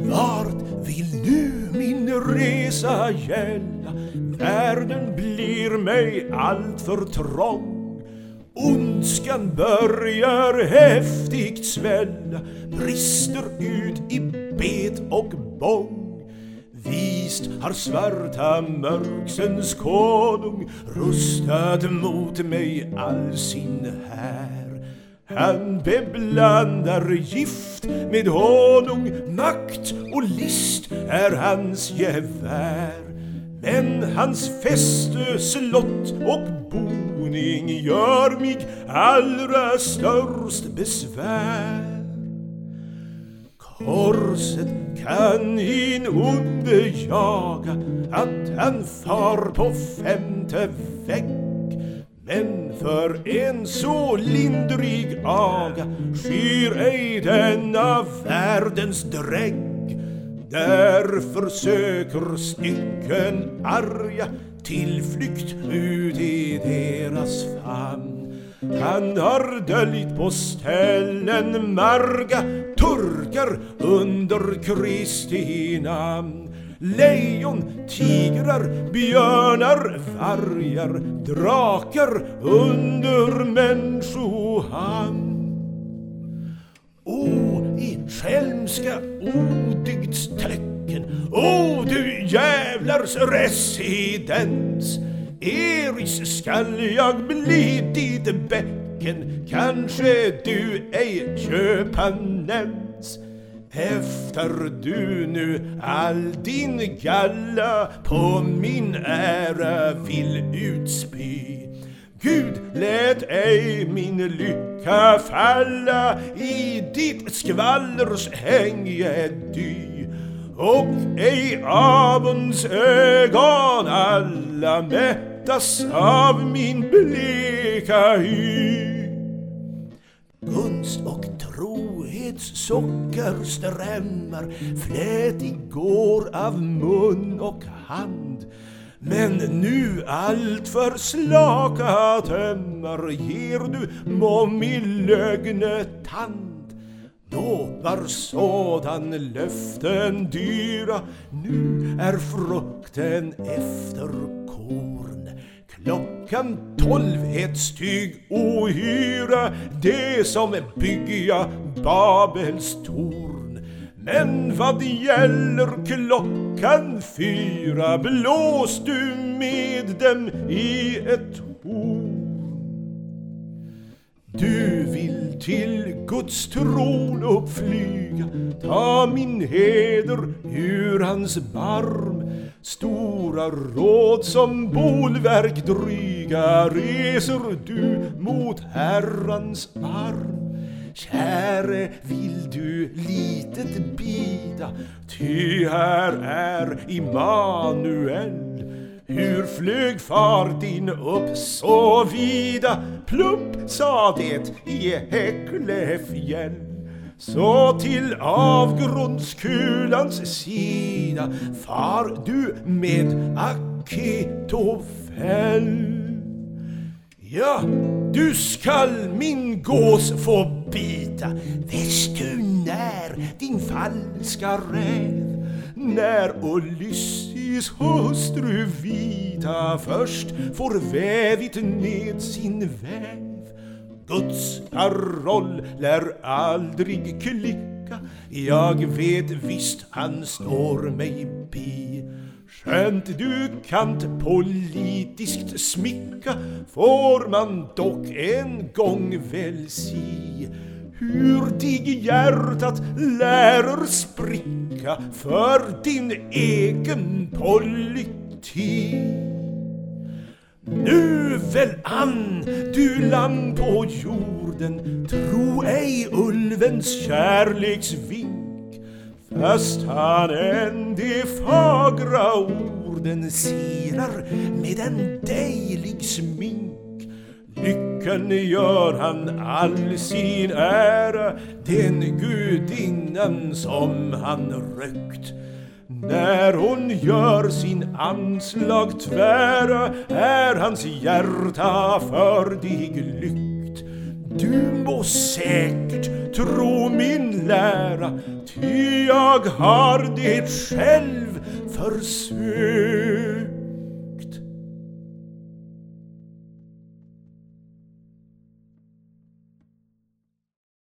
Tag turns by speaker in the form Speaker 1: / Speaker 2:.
Speaker 1: Vart vill nu min resa gälla? Världen blir mig alltför trång. Ondskan börjar häftigt svälla, brister ut i bet och bång. Visst har svarta mörksens konung rustat mot mig all sin här. Han beblandar gift med honung, makt och list är hans gevär. Men hans fäste, slott och boning gör mig allra störst besvär. Korset kan in onde jaga att han far på femte vägg men för en så lindrig aga skyr ej denna världens drägg. Därför söker stycken arga tillflykt ut i deras famn. Han har döljt på ställen marga turkar under Kristi namn. Lejon, tigrar, björnar, vargar, drakar under människohand. O, i skälmska odyggdstecken, o du djävlars residens, Eris skall jag bli ditt bäcken, kanske du ej köpa nämns. Häftar du nu all din galla på min ära vill utspy Gud lät ej min lycka falla i ditt skvallers hänge dy och ej avunds ögon alla mättas av min bleka hy. Gunst och Socker sockerströmmar Flätig går av mun och hand men nu allt för slaka tömmar ger du mom i lögnetand. Då var sådan löften dyra, nu är frukten efter korn. Klockan tolv ett styg ohyra, det som bygga Babels torn. Men vad gäller klockan fyra blås du med dem i ett horn. Du vill till Guds tron uppflyga, ta min heder ur hans barm. Stora råd som bolverk dryga reser du mot Herrans arm. Käre, vill du litet bida, ty här är Immanuel. Hur flög far din upp så vida, Plump sa det i Häcklefjäll. Så till avgrundskulans sida far du med Akitofel. Ja, du skall min gås få bita, vet du när din falska räv när Ulysses hustru vita först får vävit ned sin väv. Guds paroll lär aldrig klicka. Jag vet visst han står mig bi Skönt du kant politiskt smicka får man dock en gång väl si hur dig hjärtat lärer spricka för din egen politik. Nu väl an, du lamm på jorden, tro ej ulvens kärleksvink, fast han än de fagra orden sirar med en dejlig smink. Lyckan gör han all sin ära, den gudinnan som han rökt. När hon gör sin anslag tvära är hans hjärta för dig lyck du må säkert tro min lära, ty jag har det själv försökt.